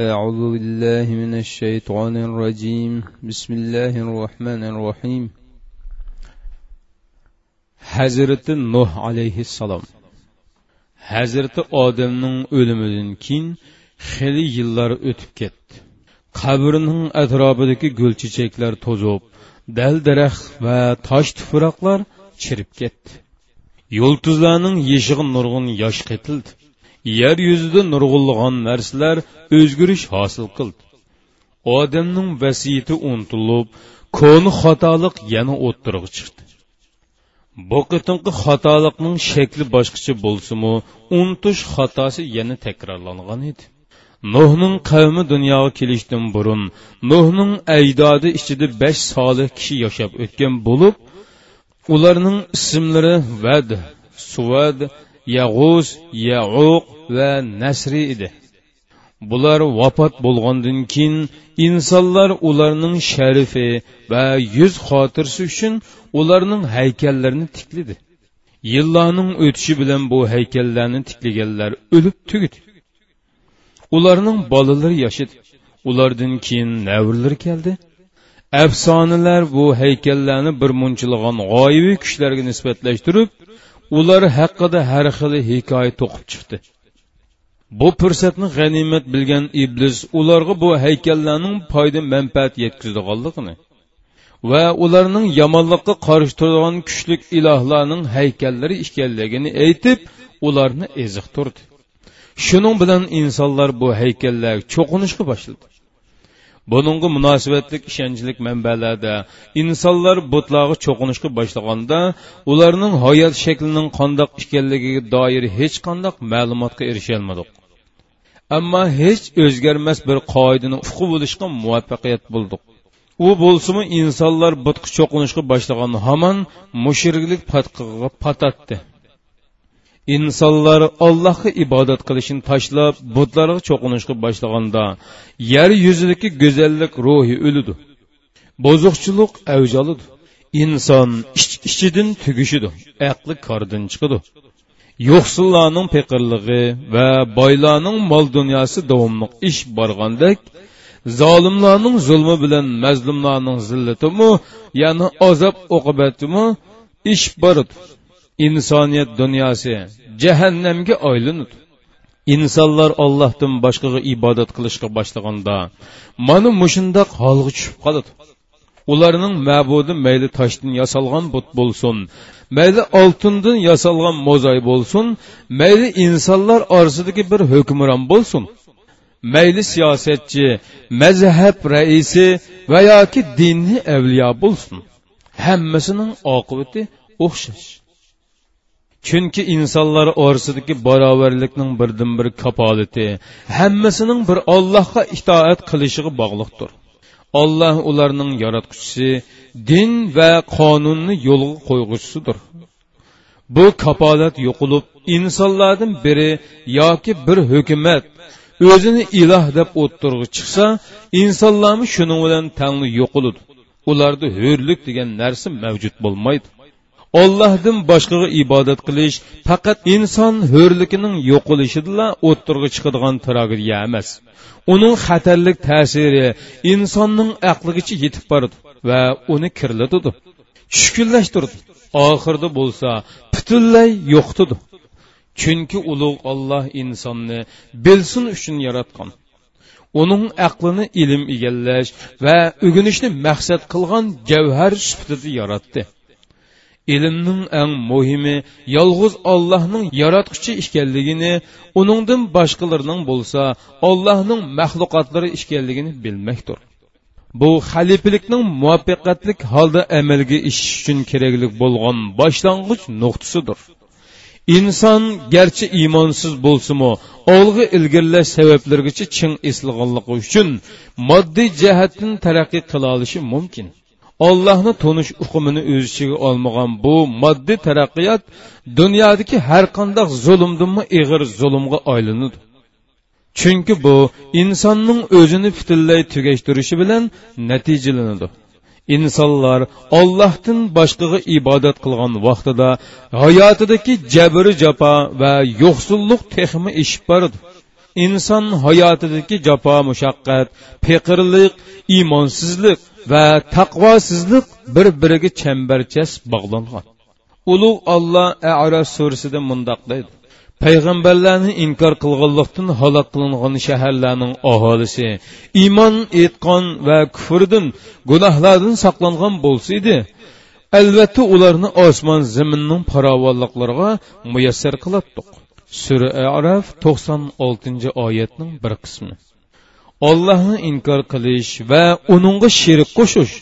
أعوذ بالله من الشيطان الرجيم بسم الله الرحمن الرحيم hazrati nuh alayhissalom hazrati odamning o'limidan keyin xili yillar o'tib ketdi qabrining atrofidagi gul chechaklar to'zib dal daraxt va tosh tuproqlar chirib ketdi yulduzlarning yeshig'i nurg'un yosh qetildi Yer yuzida nurg'unlagan narsalar o'zgarish hosil qildi odamning vasiyati unutilib ko'ni xatolik yana o'ttirg'i chiqdi. Bu qitinqi xatolikning shakli boshqacha bo'lsimu unutish xatosi yana takrorlangan edi. Nuhning qavmi dunyoga kelishdan burun nuhning ajdodi ichida besh solih kishi yashab o'tgan bo'lib ularning ismlari vad suvad yag'uz yauq va nasri edi. Bular vafot bo'lgandan keyin insonlar ularning sharifi va yuz xotirasi uchun ularning haykallarini tiklidi yillarning o'tishi bilan bu haykallarni tiklaganlar o'lib tugidi ularning bolalari yashadi ulardan keyin navrlar keldi. Afsonalar bu haykallarni bir munchilagan g'oyibiy kuchlarga nisbatlashtirib ular haqida har xil hikoya to'qib chiqdi. Bu fursatni g'animat bilgan iblis ularga bu haykallarning foyda manfaat yetkazadiganligini va ularning yomonlikqa qarshi turadigan kuchli ilohlarning haykallari ekanligini aytib ularni eziqtirdi shuning bilan insonlar bu haykallarga cho'qinishga boshladi. Buningga munosabatlik ishonchlik manbalarda insonlar butlarga cho'qinishga boshlaganda ularning hayot shaklining qandoq ekanligiga doir hech qanday ma'lumotga erisholmadik. Ammo hech o'zgarmas bir qoidani uqi bo'lishga muvaffaqiyat bo'ldik. U bo'lsimi insonlar butqi cho'qinishga boshlagan hamon mushriklik patqig'iga patatdi. İnsonlar allohga ibodat qilishni tashlab butlarga cho'qinishga boshlaganda yer yuzidagi go'zallik ruhi o'lidi bo'zuqchilik avj oladi inson ich ichidan tugishidi aqli kordan chiqadi yo'qsillarning peqirlig'i va boylarning mol dunyosi davomli ish borgandek zolimlarning zulmi bilan mazlumlarning zillatimi ya'ni azob oqibatimi ish boradi insoniyat dunyosi jahannamga aylanadi insonlar ollohdan boshqaga ibodat qilishga boshlaganda mana mushundoq holga tushib qoladi. Ularning ma'budi mayli toshdan yasalgan but bo'lsin mayli oltindan yasalgan mo'zay bo'lsin mayli insonlar orasidagi bir hukmron bo'lsin. Mayli siyosatchi mazhab raisi va yoki dinni avliyo bo'lsin. Hammasining oqibati o'xshash. Chunki insonlar orasidagi barobarlikning birdan bir kapolati hammasining bir ollohga itoat qilishiga bog'liqdir. Olloh ularning yaratquchisi din va qonunni yo'lga qo'yg'uchisidir. Bu kapolat yo'qolib insonlardan biri yoki bir hukumat o'zini iloh deb o'ttirg'i chiqsa insonlarmi shuning bilan tangli yo'qoladi ularda ho'rlik degan narsa mavjud bo'lmaydi. Ollohdan boshqaga ibodat qilish faqat inson ho'rligining yo'qolishidala o'ttirg'i chiqadigan tragediya emas. Uning xatarlik ta'siri insonning aqligacha yetib boradi va uni kirlatadi. Tushkunlashtirdi oxirida bo'lsa butunlay yo'qtidi chunki ulug' olloh insonni bilsin uchun yaratgan. Uning aqlini ilm egallash va o'ginishni maqsad qilgan javhar sifatida yaratdi. Ilmning eng muhimi yolg'iz ollohning yaratquchi ekanligini uningdan boshqalarning bo'lsa ollohning maxluqotlari ekanligini bilmakdir. Bu xalifalikning muvaffaqiyatli holda amalga ishish uchun kerakli bo'lgan boshlang'ich nuqtasidir. Inson garchi iymonsiz bo'lsimi olg'i ilgirlash sabablargacha ching eslaganligi uchun moddiy jihatdan taraqqiy qila olishi mumkin. Ollohni tonish uqumini o'z ichiga olmagan bu moddiy taraqqiyot dunyodagi har qanday zulmdinmi ig'ir zulmga aylanadi chunki bu insonning o'zini butunlay tugashtirishi bilan natijalanadi insonlar ollohdan boshqaga ibodat qilgan vaqtida hayotidagi jabri jafo va yo'qsullik texmi eshib boradi. Inson hayotidagi jafo mushaqqat peqirlik iymonsizlik va taqvosizlik bir biriga chambarchas bog'langan. Ulug' olloh araf surasida mundoq deydi. Payg'ambarlarni inkor qilganlikdan halok qilingan shaharlarning aholisi iymon etqon va kufrdan gunohlardan saqlangan bo'lsa edi. Albatta ularni osmon zaminning farovonliklariga muyassar qilatdiq. Sura araf to'qson oltinchi oyatning bir qismi. Ollohni inkor qilish va uningga sherik qo'shish.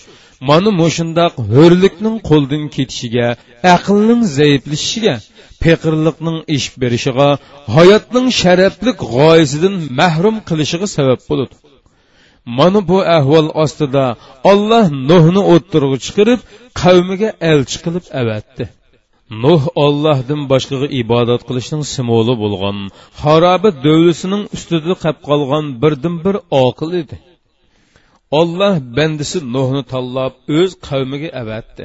Mana mushundoq ho'rlikning qo'ldan ketishiga aqlning zaiflashishiga peqirliqning ish berishiga hayotning sharaflik g'oyasidan mahrum qilishiga sabab bo'ladi. Mana bu ahvol ostida olloh nuhni o'ttirg'i chiqarib qavmiga elchi qilib avatdi. Nuh ollohdan boshqaga ibodat qilishning simvoli bo'lgan haroba davlasining ustida qab qolgan birdan bir oqil edi. Olloh bandisi nuhni tanlab o'z qavmiga avatdi.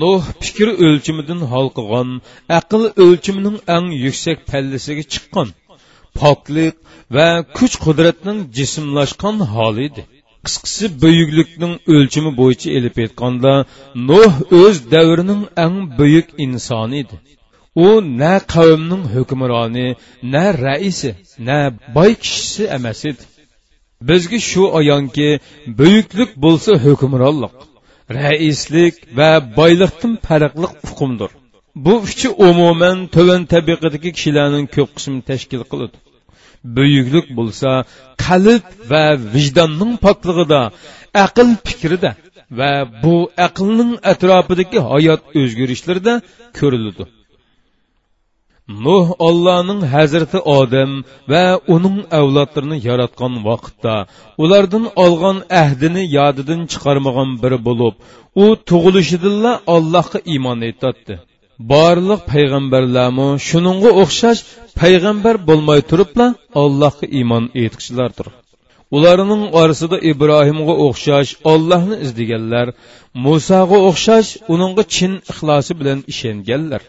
Nuh fikr o'lchimidan halqigan aql o'lchimining eng yuksak pallasiga chiqqan poklik va kuch qudratning jismlashgan holi edi. Qisqasi buyuklikning o'lchimi bo'yicha elib aytganda nuh o'z davrining eng buyuk insoni edi u na qavmning hukmroni na raisi na boy kishisi emas edi bizga shu ayonki buyuklik bo'lsa hukmronlik raislik va boylikdan farqliq hukmdir bu uchi umuman to'van tabiqadagi kishilarning ko'p qismini tashkil qiladi. Buyuklik bo'lsa qalb va vijdonning poklig'ida aql fikrida va bu aqlning atrofidagi hayot o'zgarishlarida ko'riladi nuh ollohning hazrati odam va uning avlodlarini yaratgan vaqtda ulardan olgan ahdini yodidan chiqarmagan biri bo'lib u tug'ilishidilla allohga iymon etdi. Barliq payg'ambarlarmi shuningga o'xshash payg'ambar bo'lmay turibla allohga iymon etqichilardir ularning orasida ibrohimga o'xshash ollohni izlaganlar musoga o'xshash uningga chin ixlosi bilan ishonganlar.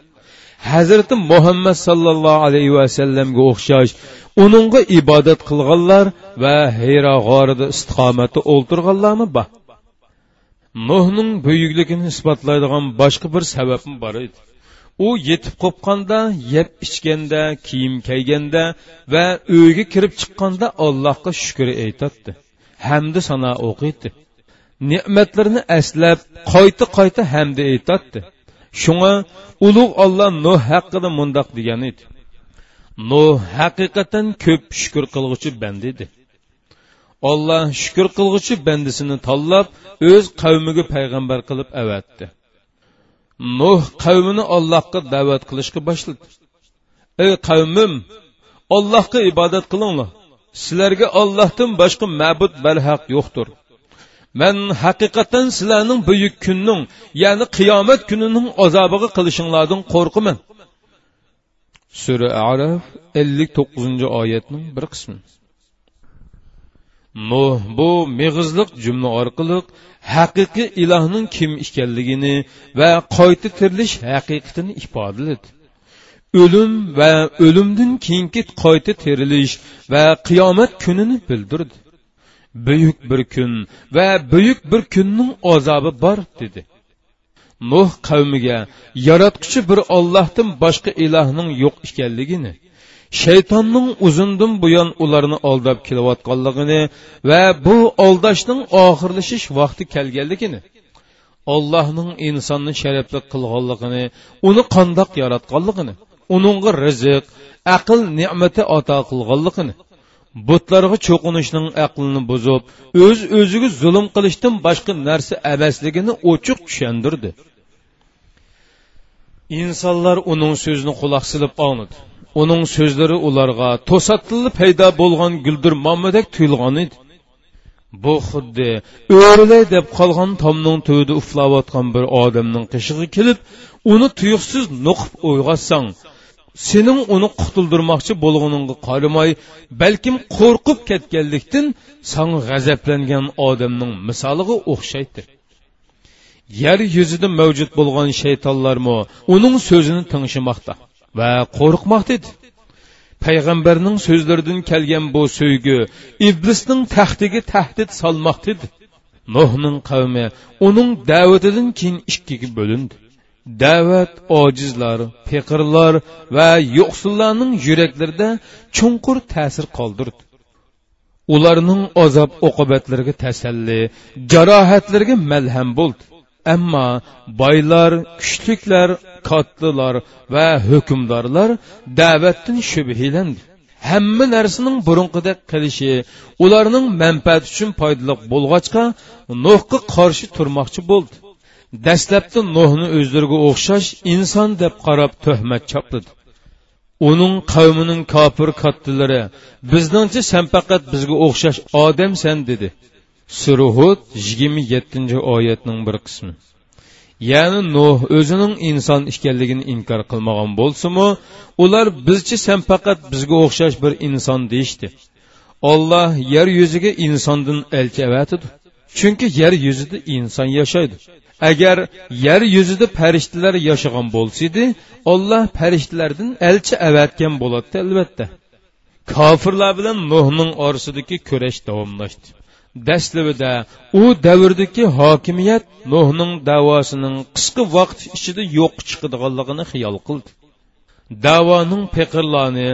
Hazrati muhammad sallallohu alayhi vasallamga o'xshash uningga ibodat qilganlar va hayro g'orida istiqomatda o'ltirganlarmi bor nuhning buyukligini isbotlaydigan boshqa bir sababim bor edi. U yetib qo'pqanda yeb ichganda kiyim kiyganda va uyga kirib chiqqanda allohga shukur aytadi hamdi sano o'qiydi. Ne'matlarni aslab qayta qayta hamdi aytadi shunga ulug' olloh nuh haqida mundoq degan edi. Nuh haqiqatan ko'p shukur qilg'uchi band edi. Olloh shukur qilg'uchi bandisini tanlab o'z qavmiga payg'ambar qilib avatdi. Nuh qavmini ollohga da'vat qilishga boshladi. Ey qavmim ollohga ibodat qilinglar. Sizlarga ollohdan boshqa ma'bud balhaq yo'qdir. Man haqiqatan sizlarning buyuk kunning ya'ni qiyomat kunining azobiga qilishinglardan qo'rqaman. Sura araf ellik to'qqizinchi oyatning bir qismi. Bu mig'izliq jumla orqali haqiqiy ilohning kim ekanligini va qayta tirilish haqiqatini ifodaladi. O'lim va o'limdan keyingi qayta terilish va qiyomat kunini bildirdi. Buyuk bir kun va buyuk bir kunning azobi bor dedi. Nuh qavmiga yaratquchi bir ollohdan boshqa ilohning yo'q ekanligini shaytonning uzundan buyon ularni aldab kelayotganligini va bu aldashning oxirlashish vaqti kelganligini allohning insonni sharafli qilganligini uni qandoq yaratganligini uningga rizq aql ne'mati ato qilganligini butlarga cho'qinishning aqlini buzib o'z o'ziga zulm qilishdan boshqa narsa emasligini ochiq tushundirdi insonlar uning so'zini quloq silib olmadi uning so'zlari ularga to'satli paydo bo'lgan guldirmonmadek tuyulgan edi. Bu xuddi o'rilay deb qolgan tomning tuvida uflayotgan bir odamning qishig'i kelib uni tuyuqsiz nuqib uyg'otsang sening uni qutuldirmoqchi bo'lganingga qaramay balkim qo'rqib ketganlikdan san g'azablangan odamning misoliga o'xshaydi yer yuzida mavjud bo'lgan shaytonlarmi uning so'zini tingishmoqda va qo'rqmoqda edi payg'ambarning so'zlaridan kelgan bu so'ygi iblisning taxtiga tahdid solmoqda edi nuhning qavmi uning da'vatidan keyin ikkiga bo'lindi. Da'vat ojizlar peqirlar va yo'qsillarning yuraklarida chunqur ta'sir qoldirdi. Ularning azob oqibatlariga tasalli jarohatlarga malham bo'ldi. Ammo boylar kuchliklar kattalar va hukmdorlar da'vatdan shubhilandi. Hamma narsaning burunqidek qilishi ularning manfaati uchun foydali bo'lg'achqa nuhga qarshi turmoqchi bo'ldi. Dastlabda nuhni o'zlariga o'xshash inson deb qarab tuhmat chopladi uning qavmining kofir kattalari bizningcha san faqat bizga o'xshash odamsan dedi. Suruhud yigirma yettinchi oyatning bir qismi. Ya'ni nuh o'zining inson ekanligini inkor qilmagan bo'lsimu ular bizchi san faqat bizga o'xshash bir inson deyishdi. Olloh yer yuziga insondan elchi avatidi chunki yer yuzida inson yashaydi. Agar yer yuzida farishtalar yashagan bo'lsa edi olloh farishtalardan elchi avatgan bo'ladi albatta. Kofirlar bilan nuhning orasidagi kurash davomlashdi. Dastlabida u davrdagi hokimiyat nuhning davosining qisqa vaqt ichida yo'q chiqadiganligini xiyol qildi. Davoning peqirlarni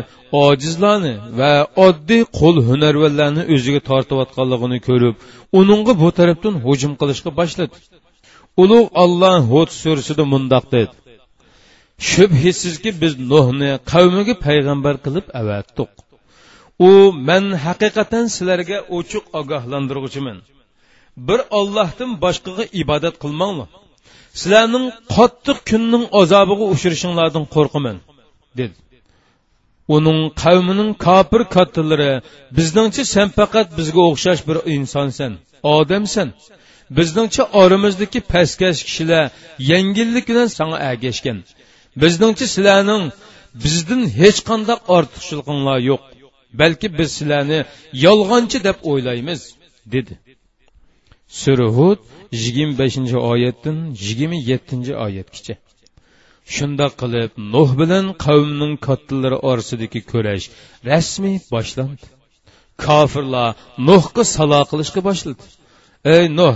ojizlarni va oddiy qo'l hunarvallarni o'ziga tortayotganligini ko'rib uningga bu tarafdan hujum qilishga boshladi. Ulug' olloh hud surasida mundoq dedi. Shubhisizki biz nuhni qavmiga payg'ambar qilib avatdiq u man haqiqatan sizlarga ochiq ogohlantirg'uchiman. Bir ollohdan boshqaga ibodat qilmanglar. Sizlarning qattiq kunning azobiga uchrashinglardan qo'rqaman dedi. Uning qavmining kofir kattalari bizningcha sen faqat bizga o'xshash bir insonsan odamsan. Bizningcha oramizdagi pastkash kishilar yengillik bilan sanga ergashgan bizningcha sizlarning bizdan hech qanday ortiqchiliginglar yo'q. Balki biz sizlarni yolg'onchi deb o'ylaymiz dedi. Surhud yigirma beshinchi oyatdan yigirma yettinchi oyatgacha. Shundoq qilib nuh bilan qavmning kattalari orasidagi kurash rasmiy boshlandi. Kofirlar nuhga salo qilishga boshladi. Ey nuh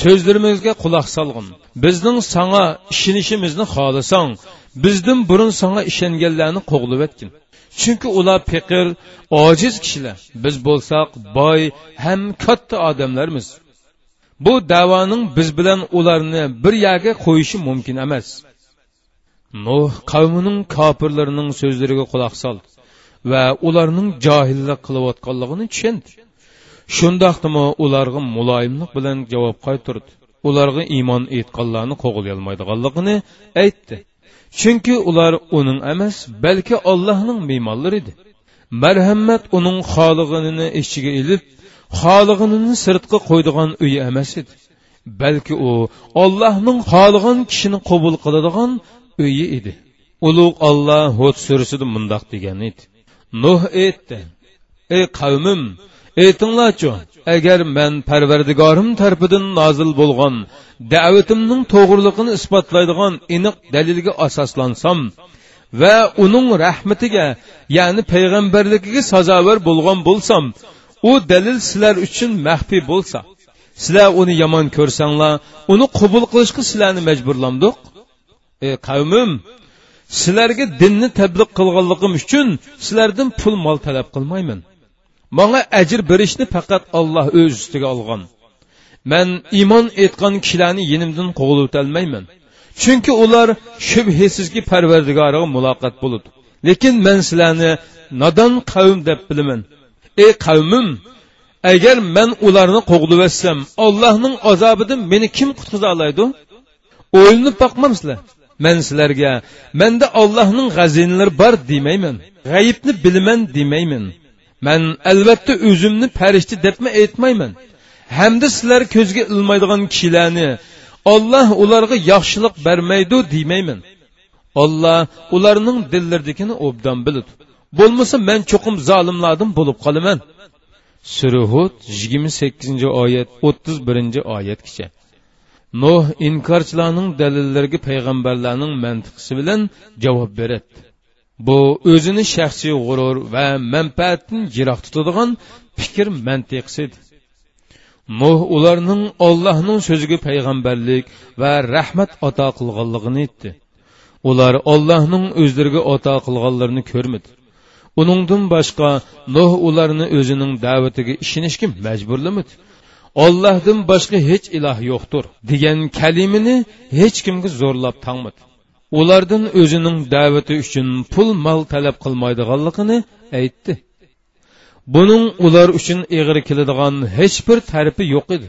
so'zlarimizga quloq solg'in. Bizning sanga ishonishimizni xohlasang bizdan burun sanga ishonganlarni qo'g'livatgin chunki ular piqir ojiz kishilar. Biz bo'lsak boy ham katta odamlarmiz. Bu davoning biz bilan ularni bir yaga qo'yishi mumkin emas. Nuh qavmining kofirlarining so'zlariga quloq soldi va ularning johillik qilayotganligini tushundi. Shundoqdimi ularga muloyimlik bilan javob qaytirdi. Ularga iymon etganlarni qo'g'ilolmaydiganligini aytdi. Chunki ular uning emas balki ollohning me'monlari edi marhamat uning xolig'inini ichiga ilib xolig'inini sirtqa qo'ydigan uyi emas edi. Balki u ollohning xolig'an kishini qabul qiladigan uyi edi. Ulug' olloh hud surasida mundoq degan edi. Nuh aytdi ey qavmim aytinglarchi agar man parvardigorim tarafidan nozil bo'lgan da'vatimning to'g'riliqini isbotlaydigan aniq dalilga asoslansam va uning rahmatiga ya'ni payg'ambarligiga sazovor bo'lgan bo'lsam u dalil sizlar uchun maxfiy bo'lsa sizlar uni yomon ko'rsanglar uni qabul qilishga sizlarni majburlamdiq ey qavmim sizlarga dinni tabliq qilganligim uchun sizlardan pul mol talab qilmayman manga ajr berishni faqat olloh o'z ustiga olgan man iymon etgan kishilarni yenimdan qo'g'ilotolmayman chunki ular shubhisizki parvardigoriga muloqot bo'ladi lekin man sizlarni nodon qavm deb bilaman ey qavmim agar man ularni qo'g'livatsam ollohning azobidan meni kim qutqiza oladi o'ylanib boqmamsizlar man sizlarga manda ollohning g'azinalari bor demayman g'ayibni bilaman demayman man albatta o'zimni farishta debma aytmayman. Hamda sizlar ko'zga ilmaydigan kishilarni olloh ularga yaxshilik bermaydi demayman. Olloh ularning dillaridagini obdan biladi bo'lmasa man cho'qim zolimlardan bo'lib qolaman. Surhud yigirma sakkizinchi oyat o'ttiz birinchi oyatgacha. Nuh inkorchilarning dalillariga payg'ambarlarning mantiqisi bilan javob beradi bu o'zini shaxsiy g'urur va manfaatdan jiroq tutadigan fikr mantiqsidir muh ularning ollohning so'ziga payg'ambarlik va rahmat ato qilganligini aytdi. Ular ollohning o'zlariga ato qilganlarini ko'rmadi. Uningdan boshqa nuh ularni o'zining da'vatiga ishonishga majburlamadi. Ollohdan boshqa hech iloh yo'qdir degan kalimini hech kimga zo'rlab tangmadi. Ulardan o'zining da'vati uchun pul mol talab qilmaydiganligini aytdi. Buning ular uchun egri keladigan hech bir tarifi yo'q edi.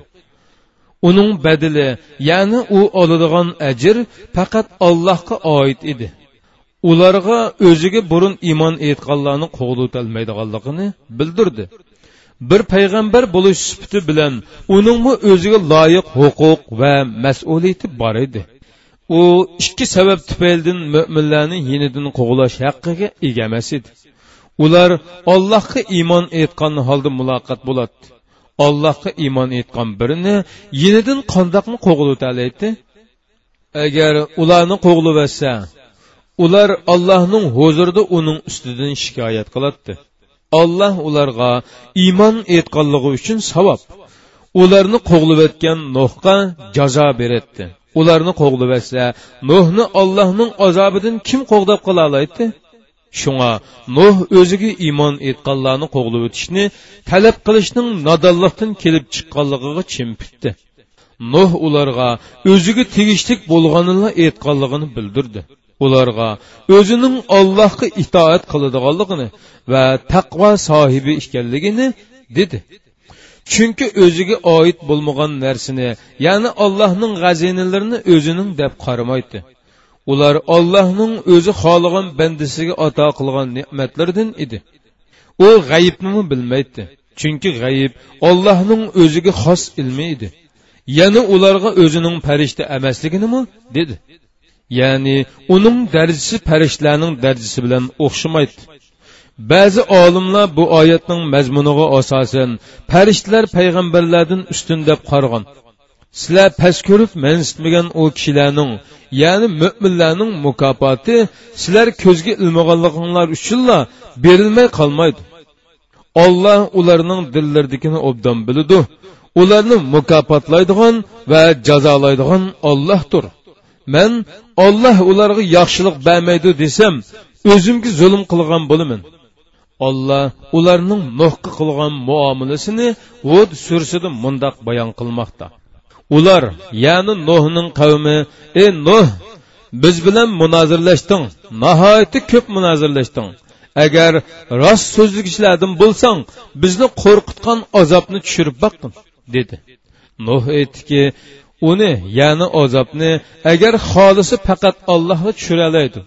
Uning badili ya'ni u oladigan ajr faqat allohga oid edi. Ularga o'ziga burun iymon etganlarni qo'g'lutolmaydiganligini bildirdi. Bir payg'ambar bo'lish sifati bilan uningmi o'ziga loyiq huquq va mas'uliyati bor edi. U ikki sabab tufaylidan mo'minlarni yinidan quvlash haqqiga ega emas edi. Ular ollohga iymon etgan holda muloqot bo'ladi. Ollohga iymon etgan birini yenidan qandoqni qo'g'lutalaydi agar ularni qo'g'liversa ular allohning huzurida uning ustidan shikoyat qiladi olloh ularga iymon etganligi uchun savob ularni qo'g'livatgan nohga jazo beradi ularni qo'g'livatsa nuhni ollohning azobidan kim qo'g'dab qola oladi shunga nuh o'ziga iymon etganlarni qo'g'lab o'tishni talab qilishning nodonlikdan kelib chiqqanligiga chimpitdi nuh ularga o'ziga tegishlik bo'lganini aytganligini bildirdi. Ularga o'zining ollohga itoat qiladiganligini va taqvo sohibi ekanligini dedi. Chunki o'ziga oid bo'lmagan narsani ya'ni allohning g'azinalarini o'zining deb qaramaydi. Ular ollohning o'zi xohlagan bandasiga ato qilgan ne'matlardan edi. U g'ayibni bilmaydi chunki g'ayib ollohning o'ziga xos ilmi edi. Yana ularga o'zining farishta emasliginimi? dedi. Ya'ni uning darajasi farishtalarning darajasi bilan o'xshamaydi. Ba'zi olimlar bu oyatning mazmuniga asosan farishtalar payg'ambarlardan ustun deb qaragan sizlar past ko'rib mansitmagan u kishilarning ya'ni mo'minlarning mukofoti sizlar ko'zga ilmaganliginglar uchunla berilmay qolmaydi. Olloh ularning dillaridagini obdan biladi. Ularni mukofotlaydigan va jazolaydigan ollohdir man olloh ularga yaxshilik bermaydi desam o'zimga zulm qilgan bo'laman. Olloh ularning nuhqa qilgan muomalasini vud sursida mundoq bayon qilmoqda. Ular ya'ni nuhning qavmi ey nuh biz bilan munozirlashding nihoyatda ko'p munozirlashding agar rost so'zlikchilardan bo'lsang bizni qo'rqitgan azobni tushirib boqding dedi. Nuh aytdiki uni ya'ni azobni agar xohlasa faqat ollohga tushiralaydi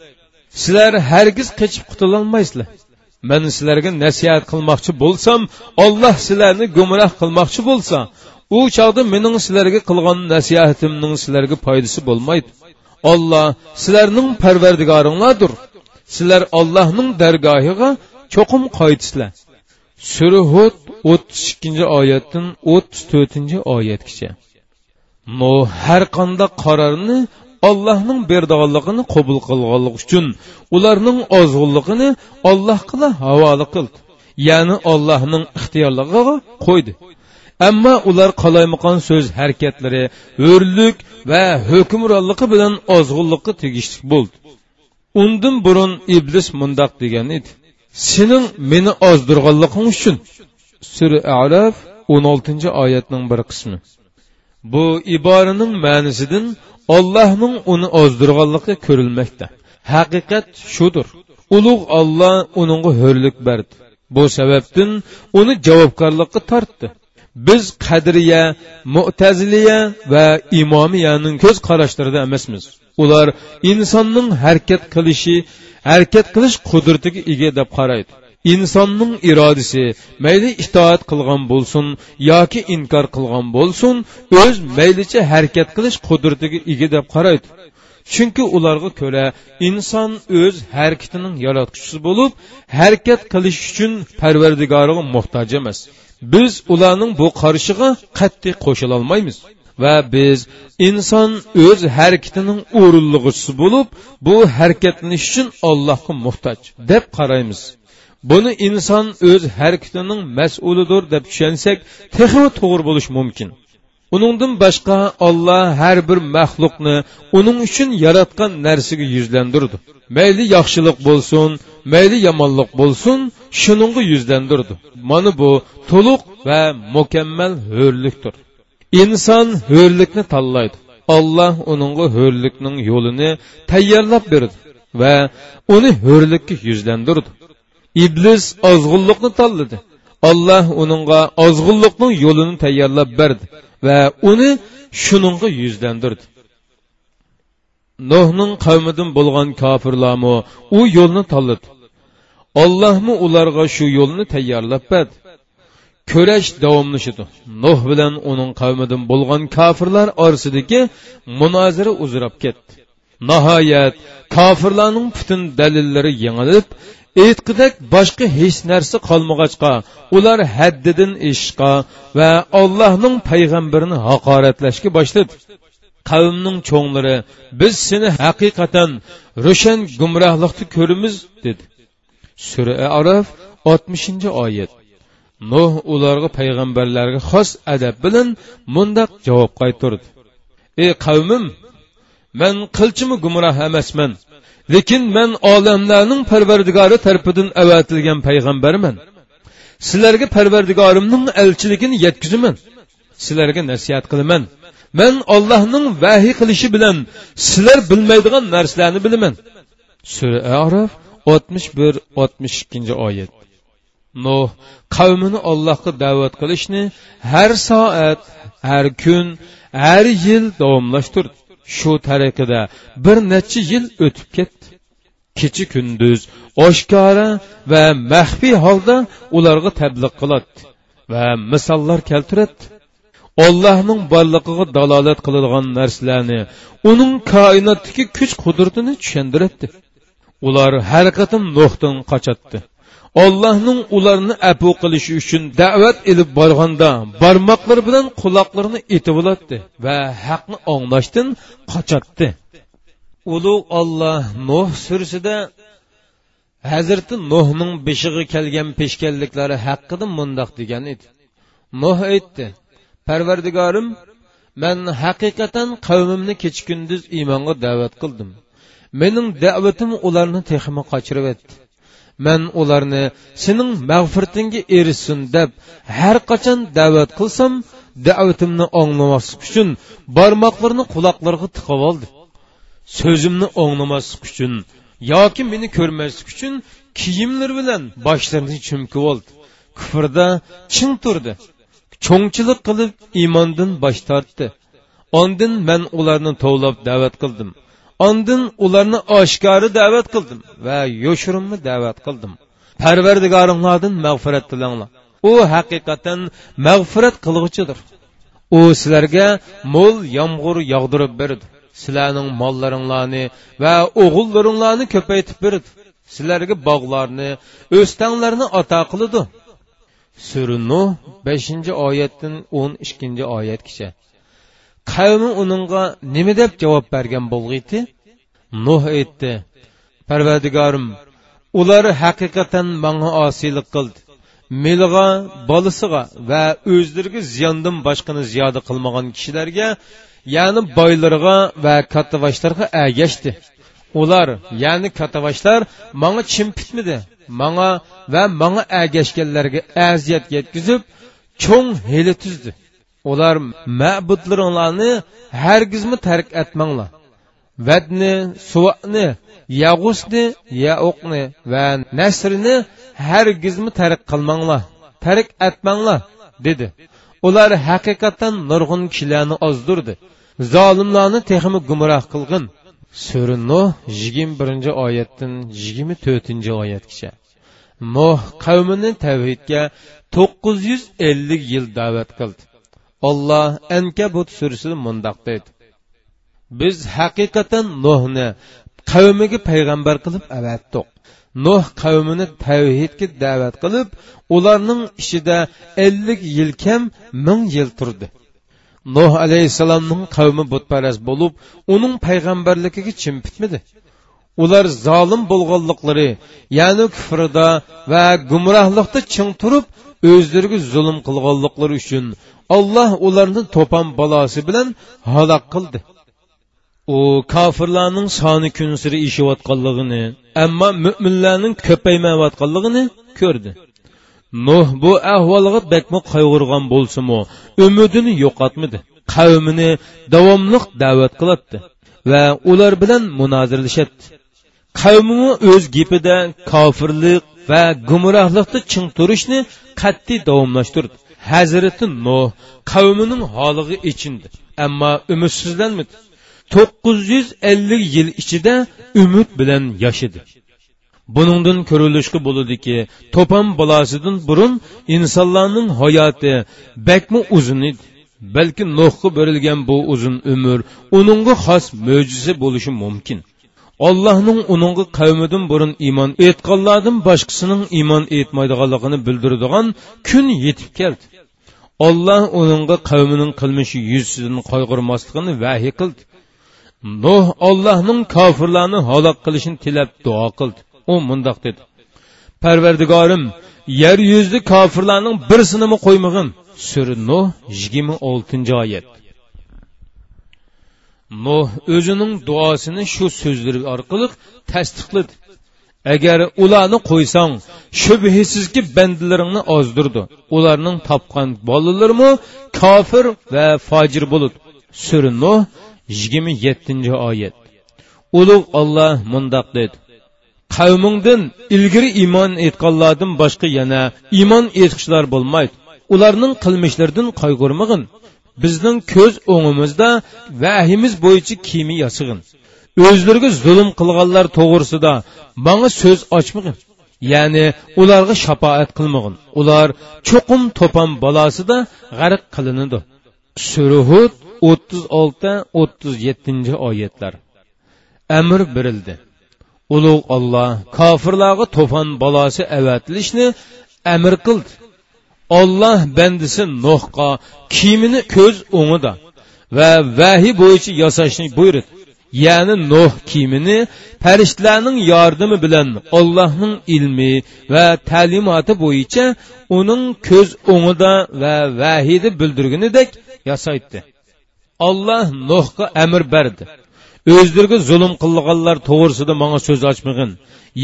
sizlar hargiz qechib qutulolmaysizlar. Man sizlarga nasihat qilmoqchi bo'lsam olloh sizlarni gumroh qilmoqchi bo'lsa u chog'da mening sizlarga qilgan nasihatimning sizlarga foydasi bo'lmaydi. Olloh sizlarning parvardigoringlardir. Sizlar ollohning dargohiga cho'qim qaytisizlar surhud o'ttiz ikkinchi oyatdan o'ttiz to'rtinchi oyatgacha. No har qanday qarorni ollohning berdiganligini qabul qilganlik uchun ularning ozg'unligini ollohga havola qildi ya'ni ollohning ixtiyorligiga qo'ydi Әмма ular қалаймықан сөз harakatlari өрлік вә hukmronligi білін ozg'unlikqa тегіштік болды. undan burun iblis мұндақ degan edi sening meni оздырғалықың үшін. Сүрі araf o'n oltinchi oyatning bir qismi bu iboraning ma'nisidan ollohning uni ozdirganligi ko'rilmoqda. Haqiqat shudir. Ulug' olloh uningga ho'rlik berdi. Bu sababdan uni javobgarlikqa tortdi. Biz qadriya mu'taziliya va imomiyaning ko'z qarashlarida emasmiz. Ular insonning harakat qilishi harakat qilish qudratiga ega deb qaraydi. Insonning irodasi mayli itoat qilgan bo'lsin yoki inkor qilgan bo'lsin o'z maylicha harakat qilish qudratiga ega deb qaraydi. Chunki ularga ko'ra inson o'z harakatining yaratquchisi bo'lib harakat qilish uchun parvardigoriga muhtoj emas. Biz ularning bu qarashiga qat'iy qo'shilolmaymiz va biz inson o'z harakatining o'rinlig'isi bo'lib bu harakatlanish uchun allohga muhtoj deb qaraymiz. Buni inson o'z harakatining mas'ulidir deb tushunsak texmi to'g'ri bo'lishi mumkin. Uningdan boshqa olloh har bir maxluqni uning uchun yaratgan narsaga yuzlandirdi mayli yaxshilik bo'lsin mayli yomonlik bo'lsin shuningga yuzlandirdi mana bu to'liq va mukammal ho'rlikdir inson ho'rlikni tanlaydi. Olloh uningga ho'rlikning yo'lini tayyorlab berdi va uni ho'rlikka yuzlandirdi iblis ozg'unlikni tanladi. Olloh uningga ozg'unlikning yo'lini tayyorlab berdi va uni shuningga yuzlandirdi nuhning qavmidan bo'lgan kofirlarmi u yo'lni tanladi. Ollohmi ularga shu yo'lni tayyorlab berdi. Kurash davomlashidi. Nuh bilan uning qavmidan bo'lgan kofirlar orasidagi munozara uzrab ketdi. Nihoyat kofirlarning butun dalillari yengilib aytqidak boshqa hech narsa qolmag'achqa. Ular haddidan eshishqa va allohning payg'ambarini haqoratlashga boshladi. Qavmning cho'nglari biz seni haqiqatan ro'shan gumrohlikda ko'ramiz dedi. Sura araf oltmishinchi oyat. Nuh ularga payg'ambarlarga xos adab bilan mundoq javob qaytardi. Ey qavmim man qilchimi gumroh emasman? Lekin men olamlarning parvardigori tarafidan avatilgan payg'ambarman. Sizlarga parvardigorimning elchiligini yetkazaman sizlarga nasihat qilaman. Men ollohning vahiy qilishi bilan sizlar bilmaydigan narsalarni bilaman. Sura araf oltmish bir oltmish ikkinchi oyat. Nuh qavmini ollohga da'vat qilishni har soat har kun har yil davomlashtirdi. Shu tariqada bir necha yil o'tib ketdi. Kechi kunduz oshkora va maxfiy holda ularga tabliq qiladi va misollar keltiradi. Ollohning borligiga dalolat qiladigan narsalarni uning koinotdagi kuch qudratini tushundiradi ular har qatim nuhdan qochadi. Ollohning ularni apu qilishi uchun da'vat ilib borganda barmoqlari bilan quloqlarini etib oladi va haqni anglashdan qochadi. Ulug' olloh nuh sursida hazrati nuhning beshig'i kelgan peshkanliklari haqida mundoq degan edi. Nuh aytdi parvardigorim man haqiqatan qavmimni kecha kunduz iymonga da'vat qildim. Mening da'vatim ularni texmi qochirib etdi man ularni sening mag'firatingga erishsin deb har qachon da'vat qilsam da'vatimni anglamaslik uchun barmoqlarini quloqlariga tiqib oldi. So'zimni o'nglamaslik uchun yoki meni ko'rmaslik uchun kiyimlar bilan boshlarini cho'mkib oldi kufrda chin turdi cho'ngchilik qilib iymondan bosh tortdi ondin man ularni tovlab da'vat qildim ondin ularni oshkori da'vat qildim va yoshirinmi da'vat qildim parvardigoringlardan mag'firat tilanglar. U haqiqatan mag'firat qilg'uchidir u sizlarga mo'l yomg'ir yog'dirib berdi. Sizlarning mollaringlarni va o'g'illaringlarni ko'paytib berdi sizlarga bog'larni o'stanglarni ato qiladi. Sura nuh beshinchi oyatdan o'n ikkinchi oyatgacha. Qavmi uningga nima deb javob bergan bo'lg'iydi nuh aytdi parvardigorim ular haqiqatan manga osiylik qildi. Milg'a bolasiga va o'zlariga ziyondan boshqani ziyoda qilmagan kishilarga ya'ni boylarga va kattavoshlarga ergashdi ular ya'ni kattavoshlar manga chim pitmidi manga va manga ergashganlarga aziyat yetkazib cho'ng heli tuzdi. Ular ma'budlaringlarni hargizmi tark etmanglar. Vadni suvani yag'usni yauqni va nasrni hargizmi tark qilmanglar tark etmanglar dedi. Ular haqiqatdan nurg'un kishilarni ozdirdi. Zolimlarni texmi gumroh qilg'in. Sura nuh yigirma birinchi oyatdan yigirma to'rtinchi oyatgacha. Nuh qavmini tavhidga to'qqiz yuz ellik yil da'vat qildi. Olloh ankabut surasida mundoq deydi. Biz haqiqatan nuhni qavmiga payg'ambar qilib avatdiq nuh qavmini tavhidga da'vat qilib ularning ichida ellik yil kam ming yil turdi. Nuh alayhissalomning qavmi butparast bo'lib uning payg'ambarligiga chim bitmadi. Ular zolim bo'lganliklari ya'ni kufrida va gumrohlikda ching turib o'zlariga zulm qilganliklari uchun alloh ularni to'pon balosi bilan halok qildi. U kofirlarning soni kun siri ishiyotganligini ammo mo'minlarning ko'paymayotganligini ko'rdi. Nuh bu ahvolga bakmi qayg'urgan bo'lsimi umidini yo'qotmadi. Qavmini davomliq da'vat qiladi va ular bilan munozirlashatdi qavmini o'z gapida kofirlik va gumrohlikda ching turishni qat'iy davomlashtirdi. Hazrati nuh qavmining holiga ichindi ammo umidsizlanmadi to'qqiz yuz ellik yil ichida umid bilan yashadi buningdan ko'rilishga bo'ladiki to'pon balosidan burun insonlarning hayoti bakmi uzun edi balki nuhga berilgan bu uzun umr uningga xos mo'jiza bo'lishi mumkin. Allohning uningga qavmidan burun iymon etganlardan boshqasining iymon etmaydiganligini bildiradigan kun yetib keldi. Olloh uningga qavmining qilmishi yuzsidan qayg'urmasligini vahiy qildi. Nuh ollohning kofirlarni halok qilishini tilab duo qildi. U mundoq dedi. Parvardigorim yer yuzida kofirlarning birsinimi qo'ymag'in. Sura nuh yigirma oltinchi oyat. Nuh o'zining duosini shu so'zlari orqali tasdiqladi. Agar ularni qo'ysang shubhisizki bandalaringni ozdirdi. Ularning topgan bolalarimi kofir va fojir bo'ladi. Sura nuh yigirma yettinchi oyat. Ulug' olloh mundoq dedi. Qavmingdan ilgari iymon etganlardan boshqa yana iymon etqichlar bo'lmaydi. Ularning qilmishlaridan qayg'urmag'in. Bizning ko'z o'ngimizda vahimiz bo'yicha kiyimi yasig'in o'zlariga zulm qilganlar to'g'risida manga so'z ochmag'in. Ya'ni ularga shafoat qilmag'in. Ular cho'qim to'pon balosida g'arq qilinadi. Surhud o'ttiz olti o'ttiz yettinchi oyatlar. Amr berildi. Ulug' olloh kofirlarga to'fon balosi avatilishni amr qildi. Olloh bandisi nuhqa kiyimini ko'z o'ngida va vahiy bo'yicha yasashni buyurdi. Ya'ni nuh kiyimini farishtalarning yordami bilan ollohning ilmi va ta'limoti bo'yicha uning ko'z o'ngida va vahiyda bildirganidek yasaydi olloh nuhga amr berdi. O'zlariga zulm qilganlar to'g'risida manga so'z ochmag'in.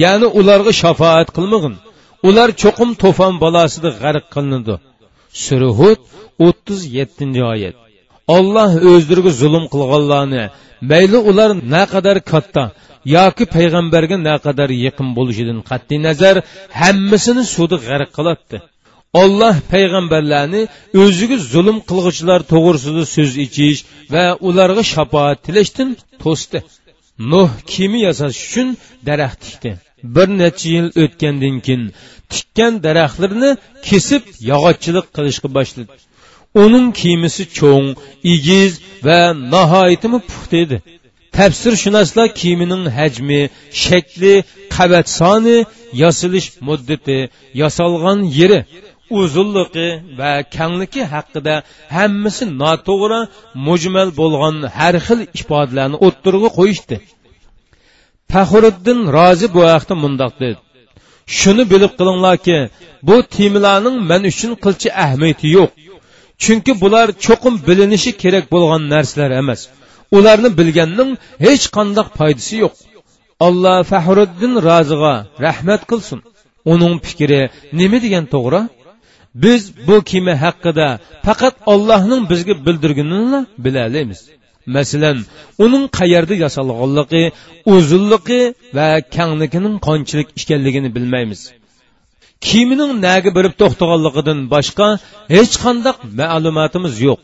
Ya'ni ularga shafoat qilmag'in. Ular cho'qim to'fon balosida g'arq qilinadi. Surhud o'ttiz yettinchi oyat. Olloh o'zlariga zulm qilganlarni mayli ular naqadar katta yoki payg'ambarga naqadar yaqin bo'lishidan qat'iy nazar hammasini suvda g'arq qiladi olloh payg'ambarlarni o'ziga zulm qilg'uchilar to'g'risida so'z ichish va ularga shafoat tilashdan to'sdi nuh kimi yasash uchun daraxt tikdi. Bir necha yil o'tgandan keyin tikkan daraxtlarni kesib yog'ochchilik qilishga boshladi uning kiymisi cho'ng igiz va nihoyatimi puxta edi tafsirshunoslar kiyimining hajmi shakli qavat soni yasilish muddati yasalgan yeri uzunligi va kangligi haqida hammasi noto'g'ri mujmal bo'lgan har xil ifodalarni o'ttirg'i qo'yishdi. Faxriddin rozi bu haqda mundoq dedi. Shuni bilib qilinglarki bu temalarning man uchun qilchi ahamiyati yo'q. Chunki bular cho'qim bilinishi kerak bo'lgan narsalar emas. Ularni bilganning hech qandoq foydasi yo'q. Alloh fahriddin roziga rahmat qilsin. Uning fikri nima degan to'g'ri? Biz bu kema haqida faqat ollohning bizga bildirganini bilalaymiz. Masalan uning qayerda yasalganligi uzunligi va kangligining qanchalik ekanligini bilmaymiz. Kiyimining nagi birib to'xtaganligidan boshqa hech qandaq ma'lumotimiz yo'q.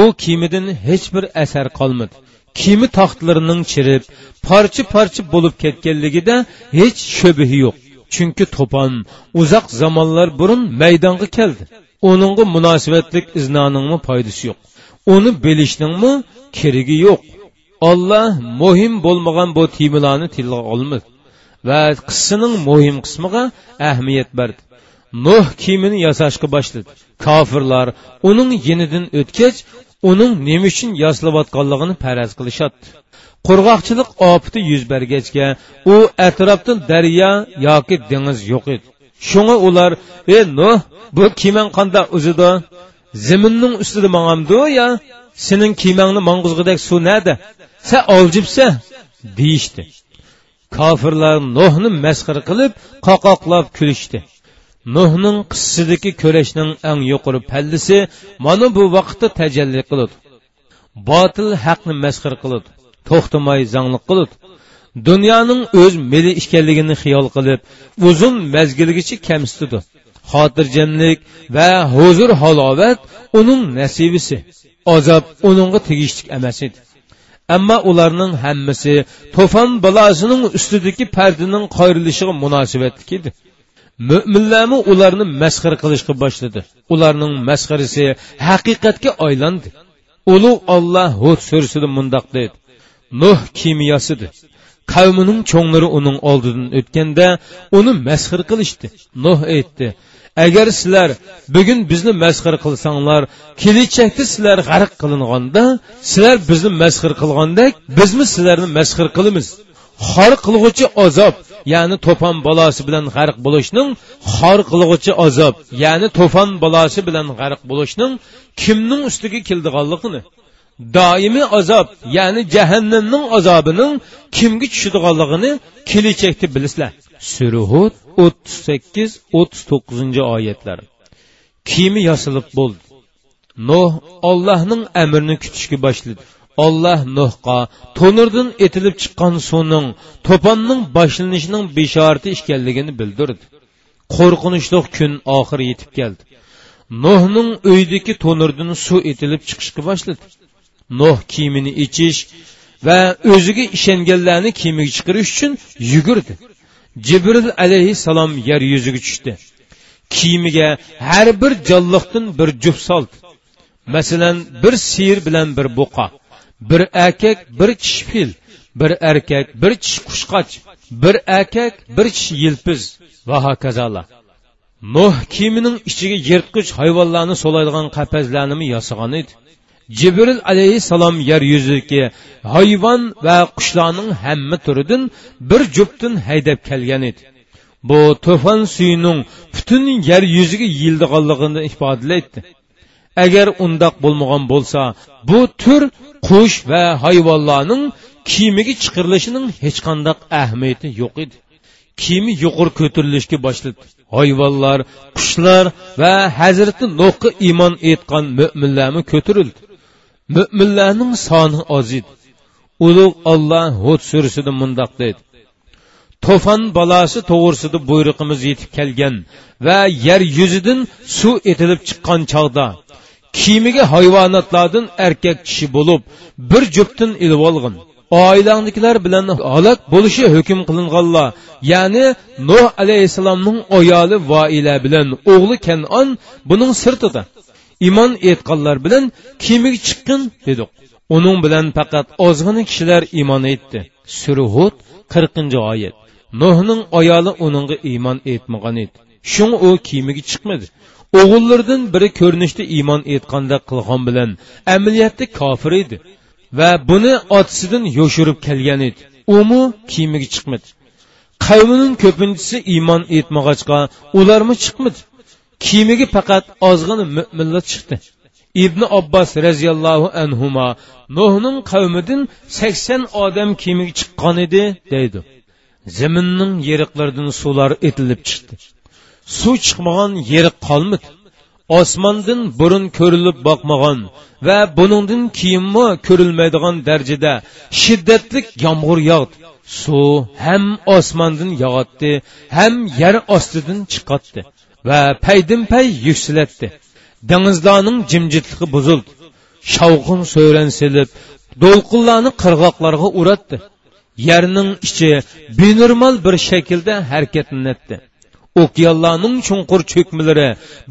U kiyimidan hech bir asar qolmadi. Kiyimi taxtlarining chirib parcha parcha bo'lib ketganligida hech shubhi yo'q. Chunki to'pon uzoq zamonlar burun maydonga keldi. Uningga munosibatlik iznoningmi foydasi yo'q. Uni bilishningmi keragi yo'q. Olloh muhim bo'lmagan bu temalarni tilga olmadi va qissaning muhim qismiga ahamiyat berdi. Nuh kiyimini yasashga boshladi. Kofirlar uning yenidan o'tgach uning nima uchun yasilayotganligini paraz qilishadi. Qurg'oqchilik ofati yuz bergachga u atrofdan daryo yoki dengiz yo'q edi. Shunga ular e nuh bu kemang qanda uzidi? Ziminning ustida mangamdu ya? Sening kiymangni mang'izg'idek suv nada? Sa oljibsa? deyishdi. Kofirlar nuhni masxara qilib qoqoqlab kulishdi. Nuhning qissidagi ko'rashning eng yuqori pallisi mana bu vaqtda tajalli qiladi. Botil haqni masxir qiladi. To'xtamay zanglik qiladi dunyoning o'z meli ekanligini xiyol qilib uzun mazgilgacha kamsitidi xotirjamlik va huzur halovat uning nasibisi. Azob uningga tegishlik emas edi. Ammo ularning hammasi to'fon balosining ustidagi pardining qoyrilishiga munosabatli edi. Mo'minlarmi ularni masxara qilishga boshladi. Ularning masxarasi haqiqatga aylandi. Ulug' olloh hud sursida mundoq dedi. Nuh kimyosidir qavmining cho'nglari uning oldidan o'tganda uni masxir qilishdi. Nuh aytdi agar sizlar bugun bizni masxir qilsanglar kelajakda sizlar g'arq qilinganda sizlar bizni masxir qilgandek bizmi sizlarni masxir qilamiz? Xor qilg'uchi azob ya'ni to'fon balosi bilan g'arq bo'lishning xor qilg'uchi azob ya'ni to'fon balosi bilan g'arq bo'lishning kimning ustiga keldiganligini doimiy azob ya'ni jahannamning azobining kimga tushadiganligini kelajakda bilasizlar. Suruhud o'ttiz sakkiz o'ttiz to'qqizinchi oyatlar. Kiyimi yosilib bo'ldi. Nuh ollohning amrini kutishga boshladi. Olloh nuhqa to'nirdan etilib chiqqan suvning to'ponning boshlanishining beshorati ekanligini bildirdi. Qo'rqinchli kun oxiri yetib keldi. Nuhning uydagi to'nirdan suv etilib chiqishga boshladi. Nuh kiyimini ichish va o'ziga ishonganlarni kiyimiga chiqarish uchun yugurdi. Jibril alayhissalom yer yuziga tushdi. Kiyimiga har bir jonliqdan bir juft soldi. Masalan bir siyr bilan bir buqa bir erkak bir kishi fil bir erkak bir kishi qushqoch bir erkak bir kishi yilpiz va hokazolar. Nuh kiyimining ichiga yirtqich hayvonlarni so'laydigan qafaslarni yasagan edi. Jibril alayhissalom yer yuzidagi hayvon va qushlarning hamma turidan bir juptin haydab kelgan edi. Bu to'fon suyining butun yer yuziga yildiganligini ifodalaydi agar undoq bo'lmagan bo'lsa bu tur qush va hayvonlarning kiyimiga chiqirilishining hech qanday ahamiyati yo'q edi. Kiyimi yuqori ko'tarilishga boshladi. Hayvonlar qushlar va hazrati nuhga iymon etgan mo'minlarni ko'tarildi. Mo'minlarning soni ozid. Ulug' olloh hud surasida mundoq deydi. To'fon balosi to'g'risida buyruqimiz yetib kelgan va yer yuzidan suv etilib chiqqan chog'da kiyimiga hayvonotlardan erkak kishi bo'lib bir juftin ilib olg'in. Oilangnikilar bilan halok bo'lishi hukm qilinganlar ya'ni nuh alayhissalomning ayoli voila bilan o'g'li kanon buning sirtida. Iymon etganlar bilan kemiga chiqqin dedik uning bilan faqat ozg'ina kishilar iymon etdi. Surhud qirqinchi oyat. Nuhning ayoli uningga iymon etmagan edi. Shunga u kiyimiga chiqmadi. O'g'illardan biri ko'rinishda iymon etganda qilg'on bilan amaliyatda kofir edi va buni otasidan yo'shirib kelgan edi. Umu kiyimiga chiqmadi. Qavmining ko'pinchisi iymon etmag'achqa ularmi chiqmadi? Kiyimiga faqat ozg'ina mo'minlar chiqdi. Ibn abbos roziyallohu anhuma nuhning qavmidan sakson odam kiyimiga chiqqan edi deydi. Zaminning yeriqlaridan suvlar etilib chiqdi. Suv chiqmagan yeriq qolmadi. Osmondan burun ko'rilib boqmagan va buningdan keyinmi ko'rilmaydigan darajada shiddatli yomg'ir yog'di. Suv ham osmondan yog'atdi ham yer ostidan chiqatdi va paydin pay yuksalatdi dengizlarning jimjitligi buzildi. Shovqin so'ran silib do'lqinlarni qirg'oqlarga uratdi. Yerning ichi benormal bir shaklda harakatlanatdi okeanlarning chunqur cho'kmalari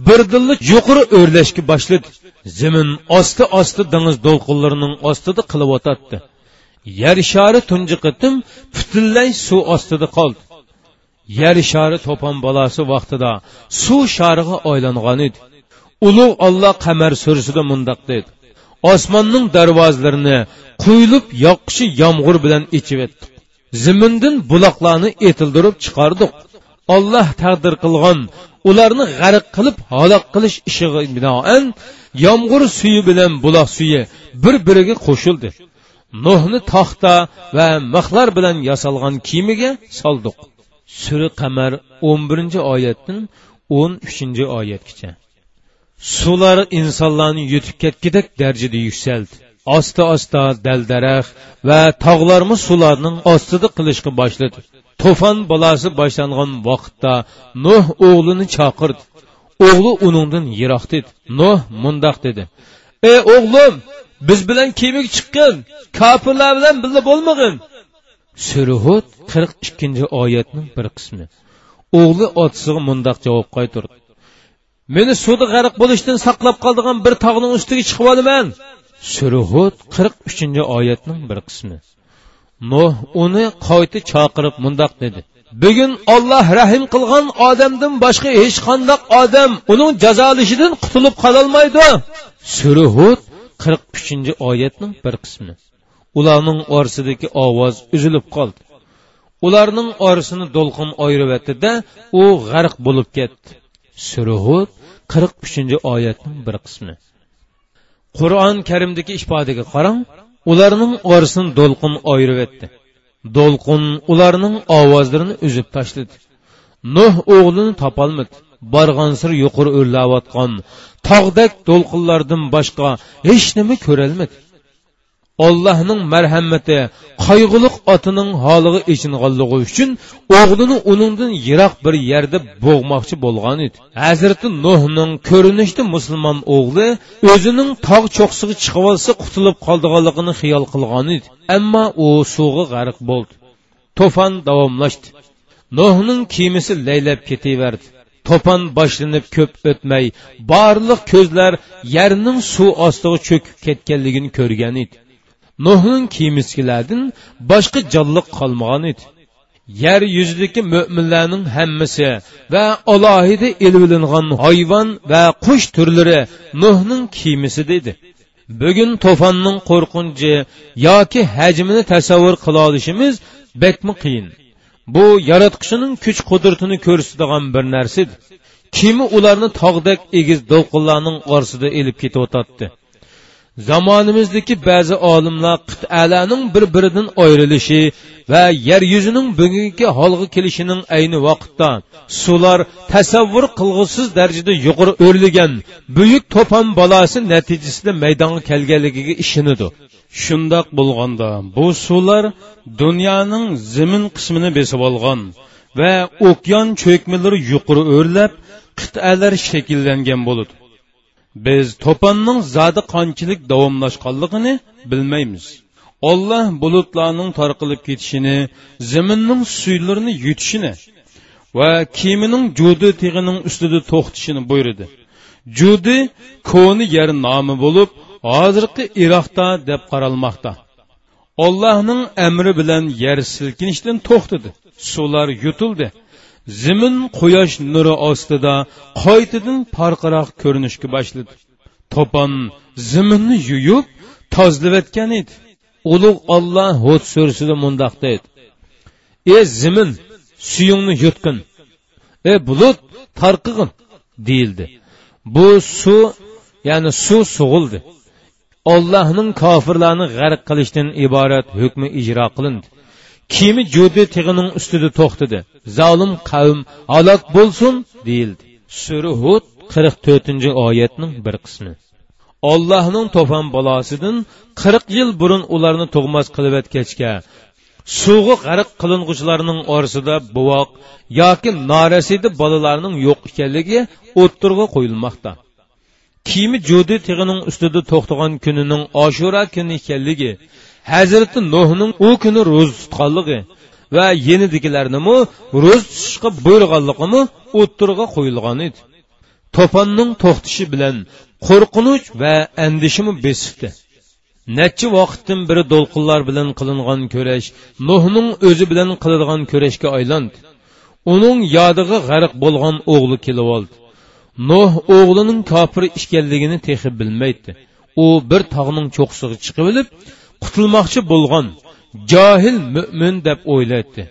birdilla yuqori o'rlashga boshladi. Zimin osti osti dengiz do'lqinlarining ostida qilib o'tatdi yer shari tunji qitim butunlay suv ostida qoldi. Yer shari to'pon balasi vaqtida suv shariga aylangan edi. Ulug' olloh qamar surasida mundoq dedi. Osmonning darvozalarini quyilib yoqishi yomg'ir bilan ichib etdik zimindan buloqlarni etildirib chiqardik. Olloh taqdir qilgan ularni g'arq qilib halok qilish ishiga binoan yomg'ir suyi bilan buloq suyi bir biriga qo'shildi. Nuhni taxta va mixlar bilan yasalgan kiyimiga soldiq suri qamar o'n birinchi oyatdan o'n uchinchi oyatgacha. Suvlar insonlarni yutib ketgidek darajada yuksaldi. Osta osta daldaraxt va tog'larmi sularning ostida qilishga boshladi. To'fon balasi boshlangan vaqtda nuh o'g'lini chaqirdi. O'g'li uningdan yiroq dedi. Nuh mundoq dedi. Ey o'g'lim biz bilan kemik chiqqin kofirlar bilan birga bo'lmag'in. Surhud qirq ikkinchi oyatning bir qismi. O'g'li otasiga mundoq javob qaytardi meni suvda g'arq bo'lishdan saqlab qoldigan bir tog'ning ustiga chiqib olaman. Surhud qirq uchinchi oyatning bir qismi. Nuh uni qayta chaqirib mundoq dedi. Bugun olloh rahim qilgan odamdan boshqa hech qandoq odam uning jazolashidan qutulib qololmaydi. Surhud qirq uchinchi oyatning bir qismi. Ularning orasidagi ovoz uzilib qoldi. Ularning orasini to'lqin ayrivatdida u g'arq bo'lib ketdi. Surhud qirq uchinchi oyatning bir qismi. Qur'on karimdagi ifodaga qarang ularning orasini to'lqin ayrivatdi to'lqin ularning ovozlarini uzib tashladi. Nuh o'g'lini topolmadi. Barg'ansir yuqori o'rlayotgan tog'dak to'lqinlardan boshqa hech nima ko'rolmadi ollohning marhamati qayg'uliq otining holiga echinganligi uchun o'g'lini uningdan yiroq bir yerda bo'g'moqchi bo'lgan edi. Hazrati nuhning ko'rinishda musulmon o'g'li o'zining tog' cho'qsiga chiqib olsa qutulib qoldiganligini xiyol qilgan edi. Ammo u suvga g'arq bo'ldi. To'fon davomlashdi. Nuhning kiyimisi laylab ketaverdi. To'pon boshlanib ko'p o'tmay barliq ko'zlar yerning suv ostiga cho'kib ketganligini ko'rgan edi. Nuhning kiyimiskilardan boshqa jonliq qolmagan edi. Yer yuzidagi mo'minlarning hammasi va alohida ilvilingan hayvon va qush turlari nuhning kiymisida edi bugun to'fonning qo'rqinchi yoki hajmini tasavvur qila olishimiz bekmi qiyin? Bu yaratqichining kuch qudratini ko'rsatadigan bir narsa edi. Kimi ularni tog'dak egiz do'lqinlarning orsida ilib ketayotdi? Zamonimizdagi ba'zi olimlar qit'alarning bir biridan ayrilishi va yer yuzining bugungi holga kelishining ayni vaqtda suvlar tasavvur qilg'usiz darajada yuqori o'rlagan buyuk to'fon balosi natijasida maydonga kelganligiga ishonadi shundoq bo'lganda bu suvlar dunyoning zimin qismini besib olgan va okean cho'kmalari yuqori o'rlab qit'alar shakllangan bo'ladi. Biz to'ponning zodi qanchalik davomlashganligini bilmaymiz. Olloh bulutlarning tarqilib ketishini zaminning suylarini yutishini va kemining judi tig'ining ustida to'xtashini buyurdi. Judi koni yer nomi bo'lib hozirgi iroqda deb qaralmoqda. Ollohning amri bilan yer silkinishdan to'xtadi. Suvlar yutildi. Zimin quyosh nuri ostida qaytadan farqiroq ko'rinishga boshladi. To'pon ziminni yuyib tozlayotgan edi. Ulug' olloh hud sursida mundoq deydi ey zimin suyingni yutqin. Ey bulut tarqig'in deyildi. Bu suv ya'ni suv sug'ildi. Ollohning kofirlarni g'arq qilishdan iborat hukmi ijro qilindi. Kiyimi judi tig'ining ustida to'xtadi. Zolim qavm halok bo'lsin deyildi. Sura hud qirq to'rtinchi oyatning bir qismi. Ollohning to'fon balosidan qirq yil burun ularni tug'mas qilib o'tgachga suvg'i g'arq qiling'uchilarning orasida buvoq yoki norasida bolalarning yo'q ekanligi o'ttirg'a qo'yilmoqda. Kiyimi judi tig'ining ustida to'xtagan kunining oshura kuni ekanligi hazrati nuhning u kuni ro'za tutganligi va yenidikilarnimi ro'za tutishga buyurganligimi o'ttirg'a qo'yilgan edi. To'fonning to'xtishi bilan qo'rqinch va andishimi besibdi. Necha vaqtdan beri do'lqinlar bilan qilingan kurash nuhning o'zi bilan qiladigan kurashga aylandi uning yodig'i g'arq bo'lgan o'g'li kelib oldi. Nuh o'g'lining kofir ekanligini texib bilmaydi. U bir tog'ning cho'qqisiga chiqib olib qutulmoqchi bo'lgan johil mo'min deb o'ylaydi.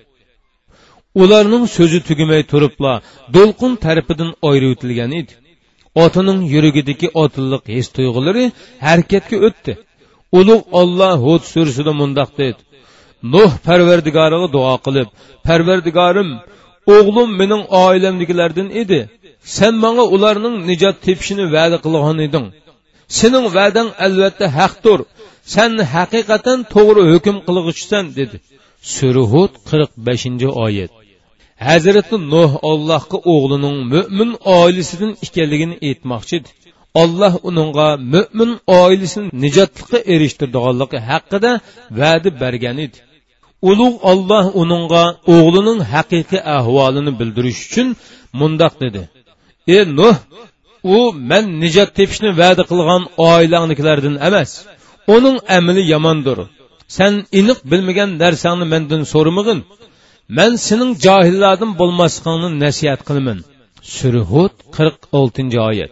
Ularning so'zi tugamay turibla do'lqin tarafidan ayritilgan edi. Otining yuragidagi otilliq his tuyg'ulari harakatga o'tdi. Ulug' olloh hud sursida mundoq dedi. Nuh parvardigoriga duo qilib parvardigorim o'g'lim mening oilamdagilardan edi. Sen manga ularning nijot tepishini va'da qilgan eding. Sening va'dang albatta haqdir. sən həqiqətən doğru hökm qılğıçsan dedi. Sürə Hud 45-ci ayət. Hazreti Nuh Allahqa oğlunun mömin ailəsindən ikənligini etmaqçıdır. Allah onunğa mömin ailəsini nicatlıqqa erişdirdiyi haqqında vədi bergan idi. Ulug' Alloh uningga o'g'lining haqiqiy ahvolini bildirish uchun mundoq dedi: "Ey Nuh, u men nijot tepishni va'da qilgan oilangniklardan emas, uning amali yomondir. San iniq bilmagan narsangni mendan so'ramag'in. Man sening johillardan bo'lmasligingni nasihat qilaman. Surhud qirq oltinchi oyat.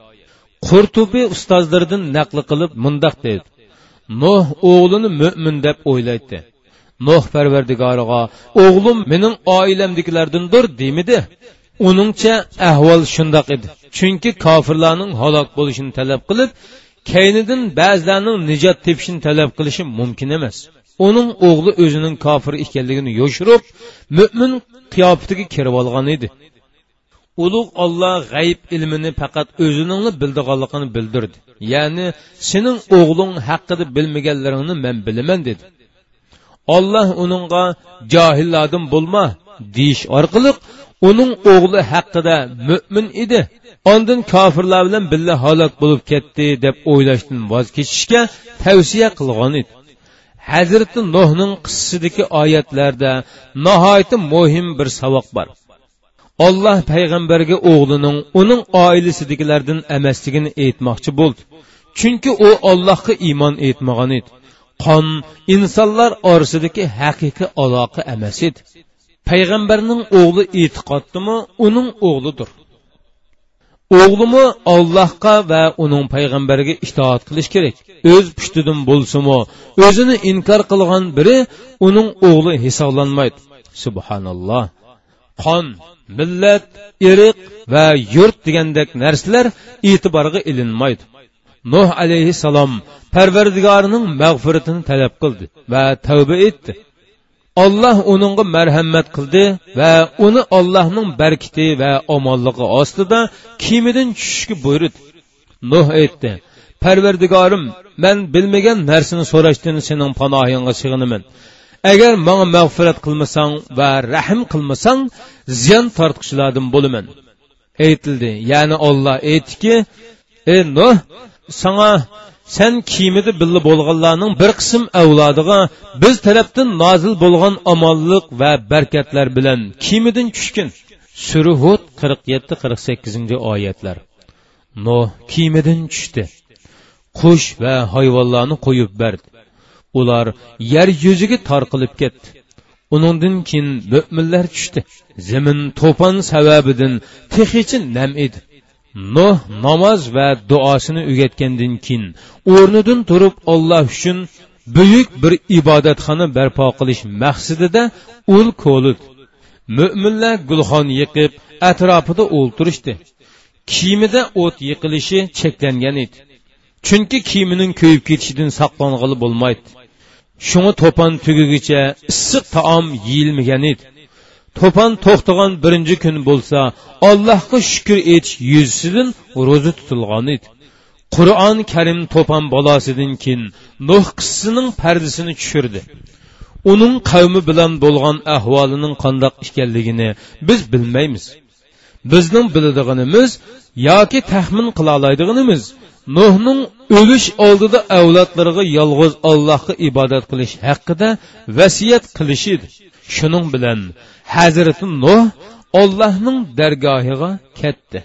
Qurtubi ustozlaridan naqli qilib mundoq dedi. Nuh o'g'lini mo'min deb o'ylaydi. Nuh parvardigoriga o'g'lim mening oilamdagilardandir demidi? Uningcha ahvol shundoq edi. Chunki kofirlarning halok bo'lishini talab qilib kaynidan ba'zilarning nijot tepishini talab qilishi mumkin emas. Uning o'g'li o'zining kofir ekanligini yoshirib mo'min qiyofatiga kirib olgan edi. Ulug' olloh g'ayb ilmini faqat o'zining bildiganligini bildirdi. Ya'ni sening o'g'ling haqida bilmaganlaringni men bilaman dedi. Olloh uningga johillardan bo'lma deyish orqali uning o'g'li haqida mo'min edi. Ondin kofirlar bilan billa halok bo'lib ketdi deb o'ylashdan voz kechishga tavsiya qilgan edi. Hazrati nuhning qissasidagi oyatlarda nihoyatda muhim bir savoq bor. Olloh payg'ambarga o'g'lining uning oilasidagilardan emasligini aytmoqchi bo'ldi. Chunki u ollohga iymon etmagan edi. Qon insonlar orasidagi haqiqiy aloqa emas edi. Payg'ambarning o'g'li e'tiqoddimi uning o'g'lidir. O'g'limi ollohga va uning payg'ambariga itoat qilish kerak. O'z pushtidan bo'lsimi o'zini inkor qilgan biri uning o'g'li hisoblanmaydi. Subhanalloh. Qon millat irq va yurt degandek narsalar e'tiborga ilinmaydi. Nuh alayhissalom parvardigorining mag'firatini talab qildi va tavba etdi. Olloh uningga marhamat qildi va uni ollohning barkiti va omonligi ostida kiyimidan tushishga buyurdi. Nuh aytdi parvardigorim man bilmagan narsani so'rashdan sening panohingga sig'inaman agar manga mag'firat qilmasang va rahm qilmasang ziyon tortquchilardan bo'laman. Aytildi. Ya'ni olloh aytdiki ey nuh sanga sen kiyimida billa bo'lganlarning bir qism avlodiga biz tarafdan nozil bo'lgan omonlik va barkatlar bilan kiyimidan tushgin surhud qirq yetti qirq sakkizinchi oyatlar noh kiyimidan tushdi qush va hayvonlarni qo'yib berdi ular yer yuziga tarqilib ketdi uningdan keyin mo'minlar tushdi zamin to'pon sababidan tehichi nam edi nuh namoz va duosini o'gatgandan keyin o'rnidan turib olloh uchun buyuk bir ibodatxona barpo qilish maqsadida ul ko'lid mo'minlar gulxon yiqib atrofida o'ltirishdi. Kiyimida o't yiqilishi cheklangan edi. Chunki kiyimining kuyib ketishidan saqlang'ili bo'lmaydi. Shunga to'pon tugigicha issiq taom yeyilmagan edi. To'pon to'xtagan birinchi kun bo'lsa allohga shukur etish yuzisidan ro'za tutilgan edi. Qur'oni karim to'pon bolosidan keyin nuh qissasining pardasini tushirdi. Uning qavmi bilan bo'lgan ahvolining qandoq ekanligini biz bilmaymiz. Bizning biladiganimiz yoki taxmin qila oladiganimiz nuhning o'lish oldida avlodlariga yolg'iz allohga ibodat qilish haqida vasiyat qilishi edi. Shuning bilan hazrati nuh ollohning dargohiga ketdi.